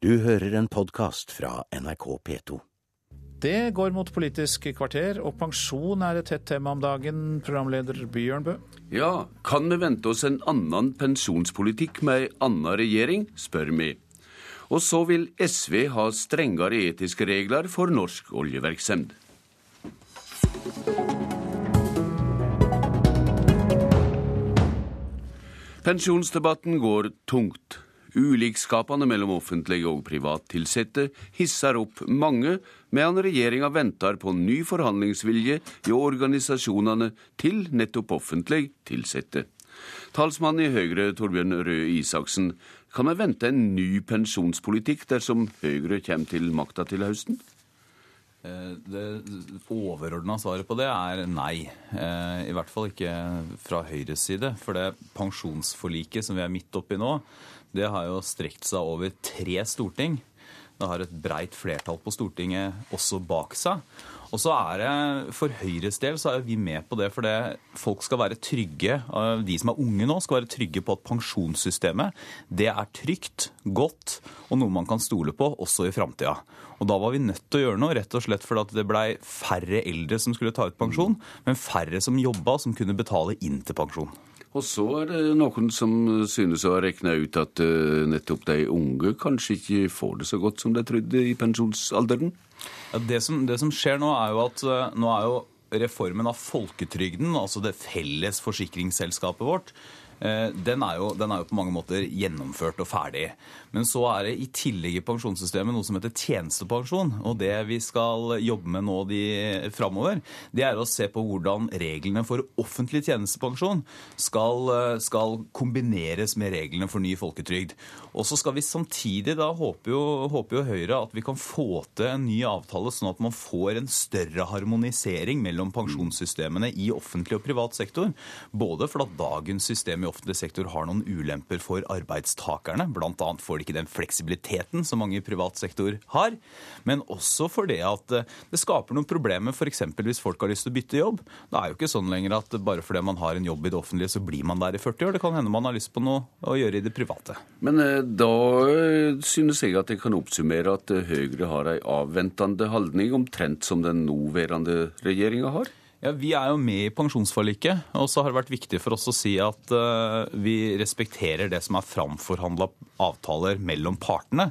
Du hører en podkast fra NRK P2. Det går mot Politisk kvarter, og pensjon er et tett tema om dagen, programleder Bjørn Bø. Ja, kan vi vente oss en annen pensjonspolitikk med ei anna regjering, spør vi. Og så vil SV ha strengere etiske regler for norsk oljevirksomhet. Pensjonsdebatten går tungt. Ulikskapene mellom offentlige og privat tilsette hisser opp mange, medan regjeringa venter på ny forhandlingsvilje i organisasjonene til nettopp offentlig ansatte. Talsmann i Høyre, Torbjørn Røe Isaksen, kan vi vente en ny pensjonspolitikk dersom Høyre kommer til makta til høsten? Eh, det overordna svaret på det er nei. Eh, I hvert fall ikke fra Høyres side. For det pensjonsforliket som vi er midt oppi nå, det har jo strekt seg over tre storting. Det har et breit flertall på Stortinget også bak seg. Og så er det, For Høyres del så er vi med på det, for det, folk skal være trygge, de som er unge nå, skal være trygge på at pensjonssystemet det er trygt, godt og noe man kan stole på også i framtida. Og da var vi nødt til å gjøre noe, rett og slett fordi det blei færre eldre som skulle ta ut pensjon, men færre som jobba, som kunne betale inn til pensjon. Og så er det noen som synes å ha regna ut at uh, nettopp de unge kanskje ikke får det så godt som de trodde i pensjonsalderen? Ja, det, som, det, som, skjer nå, er jo at uh, nå er jo reformen av folketrygden, altså det felles forsikringsselskapet vårt, den er, jo, den er jo på mange måter gjennomført og ferdig. Men så er det i tillegg i pensjonssystemet noe som heter tjenestepensjon. Og det vi skal jobbe med nå de framover, det er å se på hvordan reglene for offentlig tjenestepensjon skal, skal kombineres med reglene for ny folketrygd. Og så skal vi samtidig, da håper jo, håper jo Høyre at vi kan få til en ny avtale, sånn at man får en større harmonisering mellom pensjonssystemene i offentlig og privat sektor. Både fordi dagens system i offentlig sektor har noen ulemper for arbeidstakerne, bl.a. får de ikke den fleksibiliteten som mange i privat sektor har. Men også fordi at eh, det skaper noen problemer f.eks. hvis folk har lyst til å bytte jobb. Det er jo ikke sånn lenger at bare fordi man har en jobb i det offentlige, så blir man der i 40 år. Det kan hende man har lyst på noe å gjøre i det private. Men eh, da eh, synes jeg at jeg kan oppsummere at Høyre har ei avventende holdning, omtrent som den nåværende regjeringa har? Ja, Vi er jo med i pensjonsforliket, og så har det vært viktig for oss å si at uh, vi respekterer det som er framforhandla avtaler mellom partene.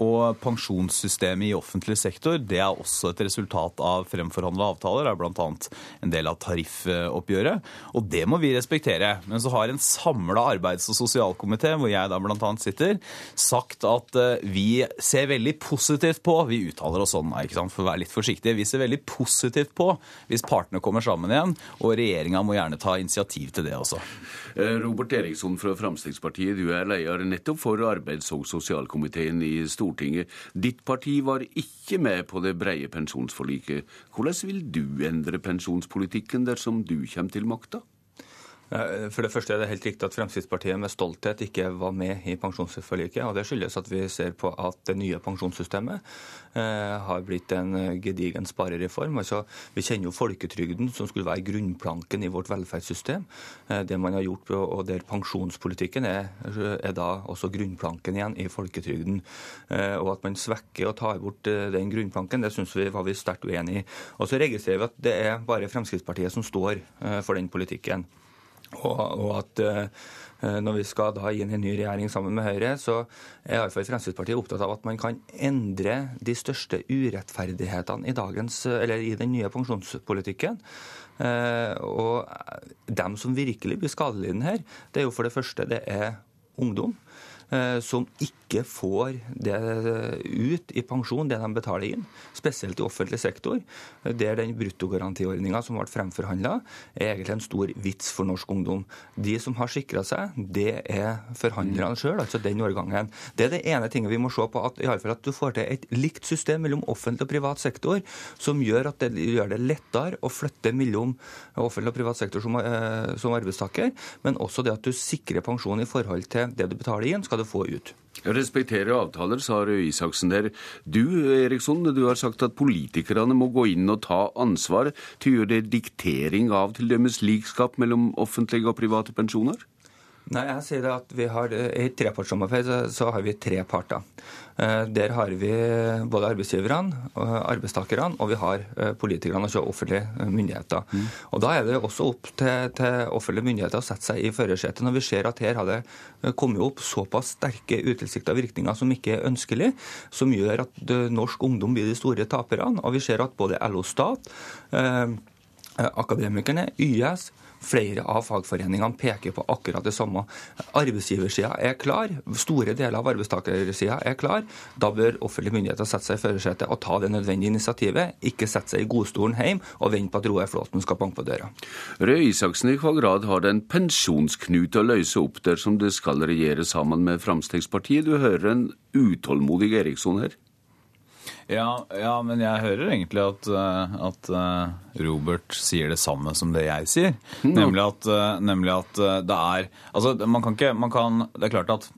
Og pensjonssystemet i offentlig sektor det er også et resultat av fremforhandla avtaler. Det er bl.a. en del av tariffoppgjøret, og det må vi respektere. Men så har en samla arbeids- og sosialkomité, hvor jeg da bl.a. sitter, sagt at uh, vi ser veldig positivt på Vi uttaler oss sånn, ikke sant, for å være litt forsiktige. Vi ser veldig positivt på hvis partene kommer kommer sammen igjen. Og regjeringa må gjerne ta initiativ til det også. Eh, Robert Eriksson fra Fremskrittspartiet, du er leder nettopp for arbeids- og sosialkomiteen i Stortinget. Ditt parti var ikke med på det breie pensjonsforliket. Hvordan vil du endre pensjonspolitikken dersom du kommer til makta? For det første er det helt riktig at Fremskrittspartiet med stolthet ikke var med i pensjonsforliket. og Det skyldes at vi ser på at det nye pensjonssystemet eh, har blitt en gedigen sparereform. Altså, vi kjenner jo folketrygden, som skulle være grunnplanken i vårt velferdssystem. Eh, det man har gjort, og der pensjonspolitikken er, er da også grunnplanken igjen i folketrygden. Eh, og at man svekker og tar bort den grunnplanken, det syns vi var vi sterkt uenig i. Og så registrerer vi at det er bare Fremskrittspartiet som står for den politikken. Og, og at uh, når vi skal da inn i en ny regjering sammen med Høyre, så er iallfall Fremskrittspartiet opptatt av at man kan endre de største urettferdighetene i, dagens, i den nye pensjonspolitikken. Uh, og dem som virkelig blir skadelidende her, det er jo for det første det er ungdom. Eh, som ikke får det ut i pensjon, det de betaler inn. Spesielt i offentlig sektor, der den bruttogarantiordninga som ble fremforhandla, er egentlig en stor vits for norsk ungdom. De som har sikra seg, det er forhandlerne sjøl, altså den årgangen. Det er det ene tinget vi må se på, at, i alle fall at du får til et likt system mellom offentlig og privat sektor, som gjør at det gjør det lettere å flytte mellom offentlig og privat sektor som, eh, som arbeidstaker, men også det at du sikrer pensjon i forhold til det du betaler inn. skal du få ut. Jeg respekterer avtaler, sa Røe Isaksen der. Du Eriksson, du har sagt at politikerne må gå inn og ta ansvar til å gjøre diktering av til dømmes likskap mellom offentlige og private pensjoner? Nei, jeg sier det at vi har, I et trepartssamarbeid så, har vi tre parter. Eh, der har vi både arbeidsgiverne, arbeidstakerne og vi har eh, politikerne, altså offentlige myndigheter. Mm. Og Da er det også opp til, til offentlige myndigheter å sette seg i førersetet når vi ser at her har det kommet opp såpass sterke utilsikta virkninger som ikke er ønskelig, som gjør at norsk ungdom blir de store taperne. Og vi ser at både LO Stat, eh, Akademikerne, YS, Flere av fagforeningene peker på akkurat det samme. Arbeidsgiversida er klar, store deler av arbeidstakersida er klar. Da bør offentlige myndigheter sette seg i førersetet og ta det nødvendige initiativet. Ikke sette seg i godstolen hjem og vente på at Roar Flåten skal banke på døra. Røe Isaksen, i hva grad har det en pensjonsknut å løse opp dersom det skal regjere sammen med Frp? Du hører en utålmodig Eriksson her. Ja, ja, men jeg hører egentlig at, eh, at, eh, Robert sier det samme som det jeg sier. Mm. Nemlig, at, eh, nemlig at, det er Altså, man kan ikke man kan, Det er klart at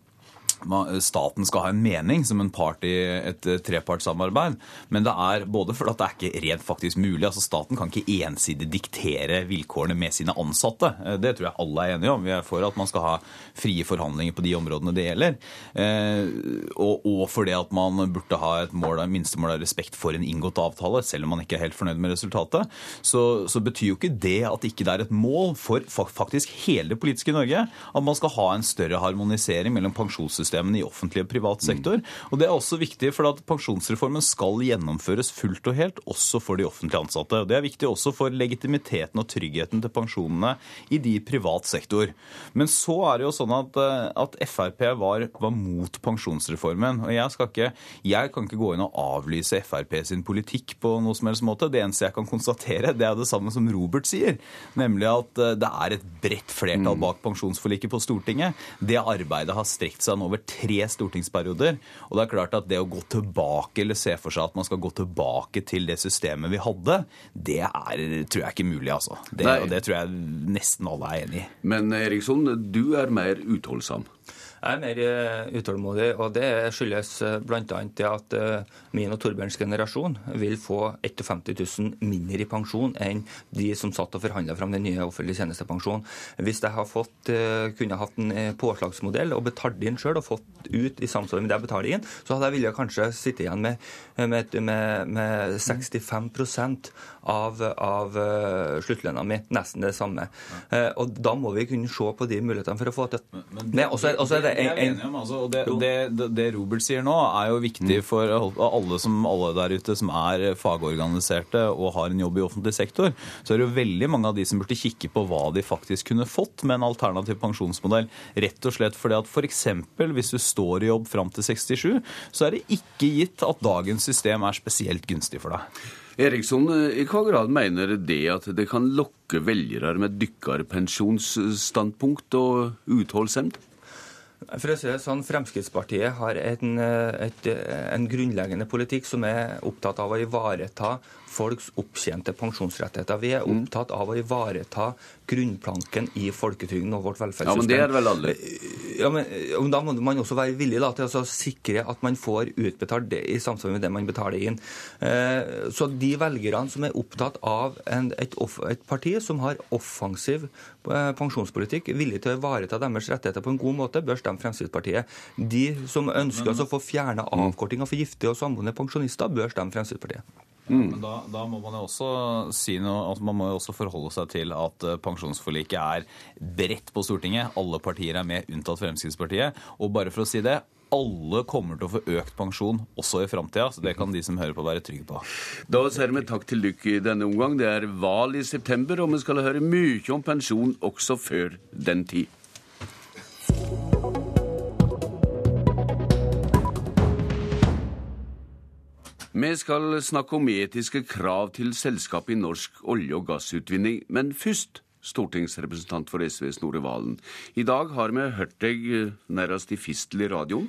staten skal ha en mening som en part i et eh, trepartssamarbeid. Men det er både fordi det er ikke rent faktisk mulig. altså Staten kan ikke ensidig diktere vilkårene med sine ansatte. Eh, det tror jeg alle er enige om. Vi er for at man skal ha frie forhandlinger på de områdene det gjelder. Eh, og, og fordi at man burde ha et mål, minstemål av respekt for en inngått avtale, selv om man ikke er helt fornøyd med resultatet. Så, så betyr jo ikke det at ikke det er et mål for faktisk hele det politiske Norge at man skal ha en større harmonisering mellom pensjonssystemet pensjonssystemene i offentlig og privat sektor. Og Det er også viktig, for at pensjonsreformen skal gjennomføres fullt og helt, også for de offentlig ansatte. Og Det er viktig også for legitimiteten og tryggheten til pensjonene i de privat sektor. Men så er det jo sånn at, eh, at Frp var, var, mot pensjonsreformen. Og jeg, ikke, jeg kan ikke gå inn og avlyse Frp sin politikk på noe som helst måte. Det eneste jeg kan konstatere, det er det samme som Robert sier, nemlig at eh, det er et bredt flertall mm. bak pensjonsforliket på Stortinget. Det arbeidet har strekt seg over over tre stortingsperioder. Og det er klart at det å gå tilbake, eller se for seg at man skal gå tilbake til det systemet vi hadde, det er, tror jeg ikke mulig, altså. Det, og det tror jeg nesten alle er enig i. Men Eriksson, du er mer utholdsom? Jeg er mer eh, utålmodig, og det skyldes eh, bl.a. at eh, min og Torbjørns generasjon vil få 51 000 mindre i pensjon enn de som satt og forhandla fram den nye offentlige tjenestepensjonen. Hvis jeg har fått, kunne hatt en påslagsmodell og betalt inn sjøl og fått ut i samsvar med det jeg betaler inn, så hadde jeg ville kanskje sitte igjen med, med, med, med 65 av, av sluttlønna mi. Nesten det samme. Og da må vi kunne se på de mulighetene for å få til. Men, også, også er det en, en, om, altså, og det, det, det, Robert sier nå, er jo viktig mm. for alle, som, alle der ute som er fagorganiserte og har en jobb i offentlig sektor. Så er det jo veldig mange av de som burde kikke på hva de faktisk kunne fått med en alternativ pensjonsmodell. Rett og slett fordi at f.eks. hvis du står i jobb fram til 67, så er det ikke gitt at dagens system er spesielt gunstig for deg. Eriksson, i hva grad mener det at det kan lokke velgere med dykkerpensjonsstandpunkt og utholdsevne? For å si det sånn, Fremskrittspartiet har en, et, en grunnleggende politikk som er opptatt av å ivareta folks opptjente pensjonsrettigheter. Vi er mm. opptatt av å ivareta grunnplanken i folketrygden og vårt velferdssystem. Ja, men det er vel alle? Ja, men Da må man også være villig da, til å sikre at man får utbetalt det i samsvar med det man betaler inn. Eh, så de velgerne som er opptatt av en, et, et, parti som har offensiv eh, pensjonspolitikk, villig til å ivareta deres rettigheter på en god måte, bør stemme Fremskrittspartiet. De som ønsker men, å få fjerna mm. avkortinga for gifte og samboende pensjonister, bør stemme Fremskrittspartiet. Mm. Men da, da, må man jo også si noe, altså man må jo også forholde seg til at eh, pensjonsforliket er bredt på Stortinget. Alle partier er med, unntatt Fremskrittspartiet. Og bare for å si det, alle kommer til å få økt pensjon også i framtida. Så det kan de som hører på, være trygge på. Da sier vi takk til dere i denne omgang. Det er valg i september, og vi skal høre mye om pensjon også før den tid. Vi skal snakke om etiske krav til selskap i norsk olje- og gassutvinning, men først stortingsrepresentant for SV Snorre Valen. I dag har vi hørt deg eh, nærmest i fistel i radioen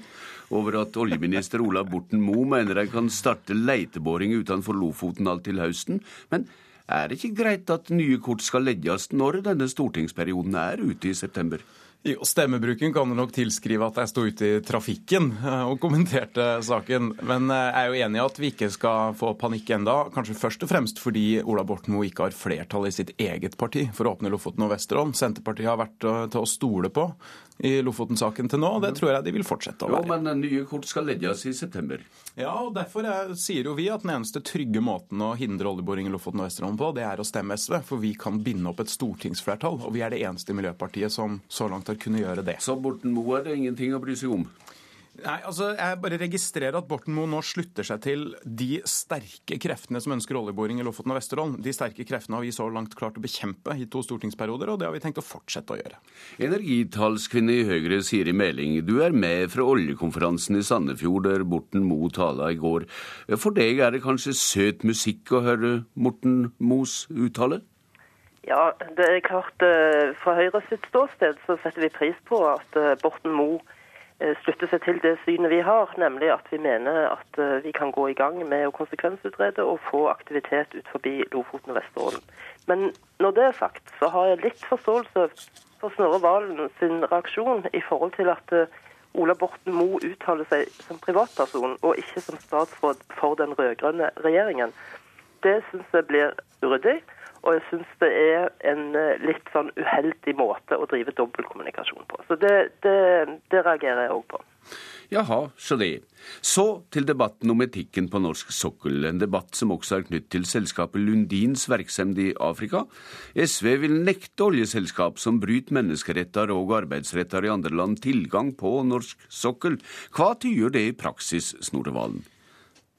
over at oljeminister Ola Borten Moe mener de kan starte leiteboring utenfor Lofoten alt til høsten. Men er det ikke greit at nye kort skal legges når denne stortingsperioden er ute i september? Jo, Stemmebruken kan du nok tilskrive at jeg sto ute i trafikken eh, og kommenterte saken. Men eh, jeg er jo enig i at vi ikke skal få panikk enda. Kanskje først og fremst fordi Ola Borten Moe ikke har flertall i sitt eget parti for å åpne Lofoten og Vesterålen. Senterpartiet har vært eh, til å stole på i Lofoten-saken til nå, og det tror jeg de vil fortsette å være. Jo, men nye kort skal legges i september. Ja, og Derfor er, sier jo vi at den eneste trygge måten å hindre oljeboring i Lofoten og Vesterålen på, det er å stemme SV. For vi kan binde opp et stortingsflertall, og vi er det eneste miljøpartiet som så langt har kunne gjøre det. Så Borten Moe er det ingenting å bry seg om. Nei, altså, Jeg bare registrerer at Borten Moe nå slutter seg til de sterke kreftene som ønsker oljeboring i Lofoten og Vesterålen. De sterke kreftene har vi så langt klart å bekjempe i to stortingsperioder, og det har vi tenkt å fortsette å gjøre. Energitalskvinne i Høyre, Siri Meling, du er med fra oljekonferansen i Sandefjord der Borten Moe tala i går. For deg er det kanskje søt musikk å høre Morten Moes uttale? Ja, det er klart eh, Fra Høyre sitt ståsted så setter vi pris på at eh, Borten Moe eh, slutter seg til det synet vi har, nemlig at vi mener at vi kan gå i gang med å konsekvensutrede og få aktivitet ut forbi Lofoten og Vesterålen. Men når det er sagt, så har jeg litt forståelse for Snorre Valen sin reaksjon i forhold til at Ola Borten Moe uttaler seg som privatperson og ikke som statsråd for den rød-grønne regjeringen. Det syns jeg blir uryddig. Og jeg syns det er en eh, litt sånn uheldig måte å drive dobbeltkommunikasjon på. Så det, det, det reagerer jeg òg på. Jaha, så det. Så til debatten om etikken på norsk sokkel, en debatt som også er knytt til selskapet Lundins virksomhet i Afrika. SV vil nekte oljeselskap som bryter menneskeretter og arbeidsretter i andre land, tilgang på norsk sokkel. Hva tyder det i praksis, Snorre Valen?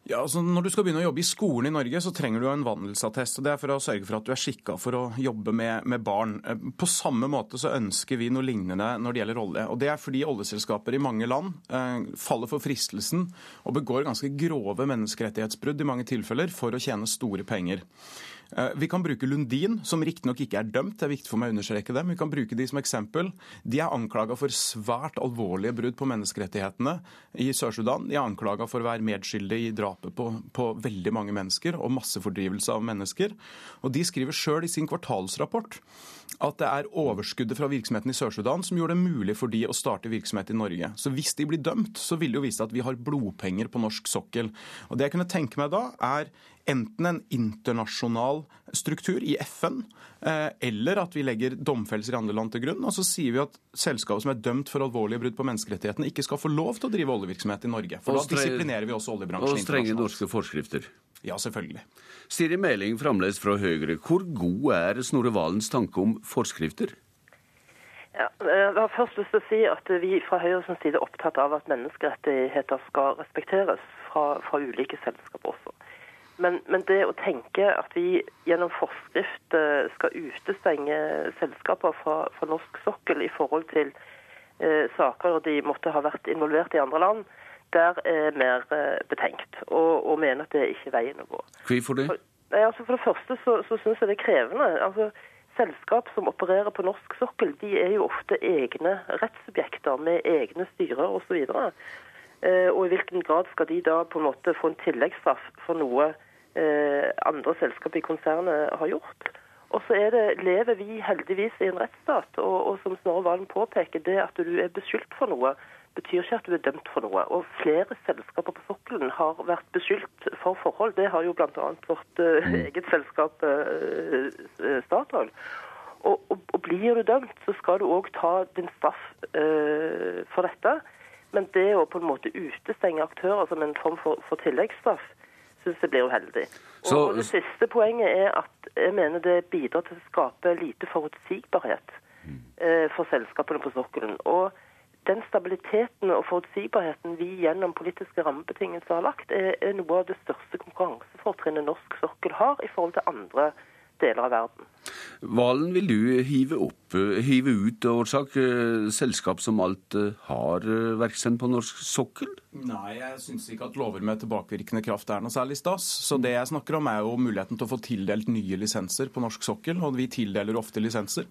Ja, altså Når du skal begynne å jobbe i skolen i Norge, så trenger du en vandelsattest. og Det er for å sørge for at du er skikka for å jobbe med, med barn. Eh, På samme måte så ønsker vi noe lignende når det gjelder olje. og Det er fordi oljeselskaper i mange land eh, faller for fristelsen og begår ganske grove menneskerettighetsbrudd i mange tilfeller for å tjene store penger. Eh, Vi kan bruke Lundin, som riktignok ikke er dømt, det er viktig for meg å understreke dem. vi kan bruke de som eksempel. De er anklaga for svært alvorlige brudd på menneskerettighetene i Sør-Sudan. De er anklaga for å være medskyldige i drapet på, på veldig mange mennesker og massefordrivelse av mennesker. Og de skriver sjøl i sin kvartalsrapport at det er overskuddet fra virksomheten i Sør-Sudan som gjorde det mulig for de å starte virksomhet i Norge. Så hvis de blir dømt, så vil det jo vise at vi har blodpenger på norsk sokkel. Og det jeg kunne tenke meg da, er enten en internasjonal struktur i FN, eh, eller at vi legger domfellelser i andre land til grunn. Og så sier vi at selskapet som er dømt for alvorlige brudd på menneskerettighetene, ikke skal få lov til å drive oljevirksomhet i Norge. For da disiplinerer vi også oljebransjen Og strenge norske forskrifter. Ja, selvfølgelig. Siri Meling, fremdeles fra Høyre. Hvor god er Snorre Valens tanke om forskrifter? Ja, jeg har først lyst til å si at vi fra Høyres side er opptatt av at menneskerettigheter skal respekteres fra, fra ulike selskaper også. Men, men det å tenke at vi gjennom forskrift eh, skal utestenge selskaper fra, fra norsk sokkel i forhold til eh, saker der de måtte ha vært involvert i andre land, der er mer eh, betenkt og, og mener at det er ikke veien å gå. Hvorfor det? For, altså For det første så, så syns jeg det er krevende. Altså, Selskap som opererer på norsk sokkel, de er jo ofte egne rettssubjekter med egne styrer osv. Eh, og i hvilken grad skal de da på en måte få en tilleggsstraff for noe eh, andre selskap i konsernet har gjort? Og så er det, lever vi heldigvis i en rettsstat, og, og som Snorre Valen påpeker, det at du er beskyldt for noe, betyr ikke at du er dømt for noe. Og flere selskaper på sokkelen har vært beskyldt for forhold. Det har jo bl.a. vårt uh, eget selskap uh, Statoil. Og, og, og, blir du dømt, så skal du òg ta din straff uh, for dette. Men det å på en måte utestenge aktører som en form for, for tilleggsstraff, syns jeg blir uheldig. Og, Så- og det siste poenget er at jeg mener det bidrar til å skape lite forutsigbarhet eh, for selskapene på sokkelen. Og den stabiliteten og forutsigbarheten vi gjennom politiske rammebetingelser har lagt, er, er noe av det største konkurransefortrinnet norsk sokkel har i forhold til andre deler av verden. Valen, vil du hive, opp, eh, hive ut årsak eh, selskap som alt eh, har virksomhet på norsk sokkel? Nei, jeg syns ikke at lover med tilbakevirkende kraft er noe særlig stas. Så det jeg snakker om, er jo muligheten til å få tildelt nye lisenser på norsk sokkel, og vi tildeler ofte lisenser.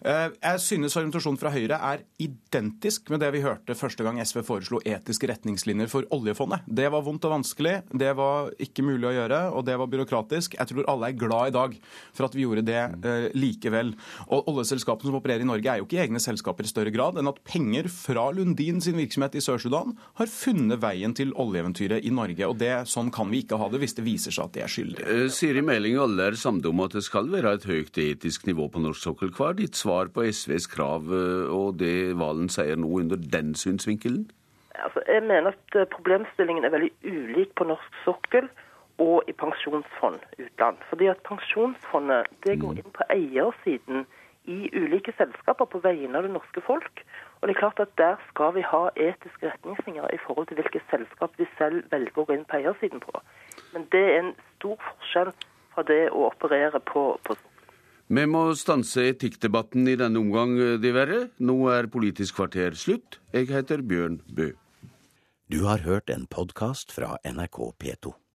Eh, Jeg synes argumentasjonen fra Høyre er identisk med det vi hørte første gang SV foreslo etiske retningslinjer for oljefondet. Det var vondt og vanskelig, det var ikke mulig å gjøre, og det var byråkratisk. Jeg tror alle er glad i dag for at vi gjorde det eh, likevel. Og oljeselskapene som opererer i Norge, er jo ikke egne selskaper i større grad enn at penger fra Lundin sin virksomhet i Sør-Sudan har funnet veien til oljeeventyret i Norge. Og det, sånn kan vi ikke ha det hvis det viser seg at de er skyldige. Eh, Siri Meling, alle er samde om at det skal være et høyt etisk nivå på norsk sokkel. Hva er ditt svar på SVs krav eh, og det Valen sier nå under den synsvinkelen? Altså, jeg mener at eh, problemstillingen er veldig ulik på norsk sokkel og i pensjonsfond utland. Fordi at pensjonsfondet det går inn på eiersiden i ulike selskaper på vegne av det norske folk. Og det er klart at Der skal vi ha etiske retningslinjer i forhold til hvilke selskap vi selv velger å gå inn på eiersiden på. Men det er en stor forskjell fra det å operere på, på Vi må stanse etikkdebatten i denne omgang, de diverre. Nå er Politisk kvarter slutt. Jeg heter Bjørn Bø. Du har hørt en podkast fra NRK P2.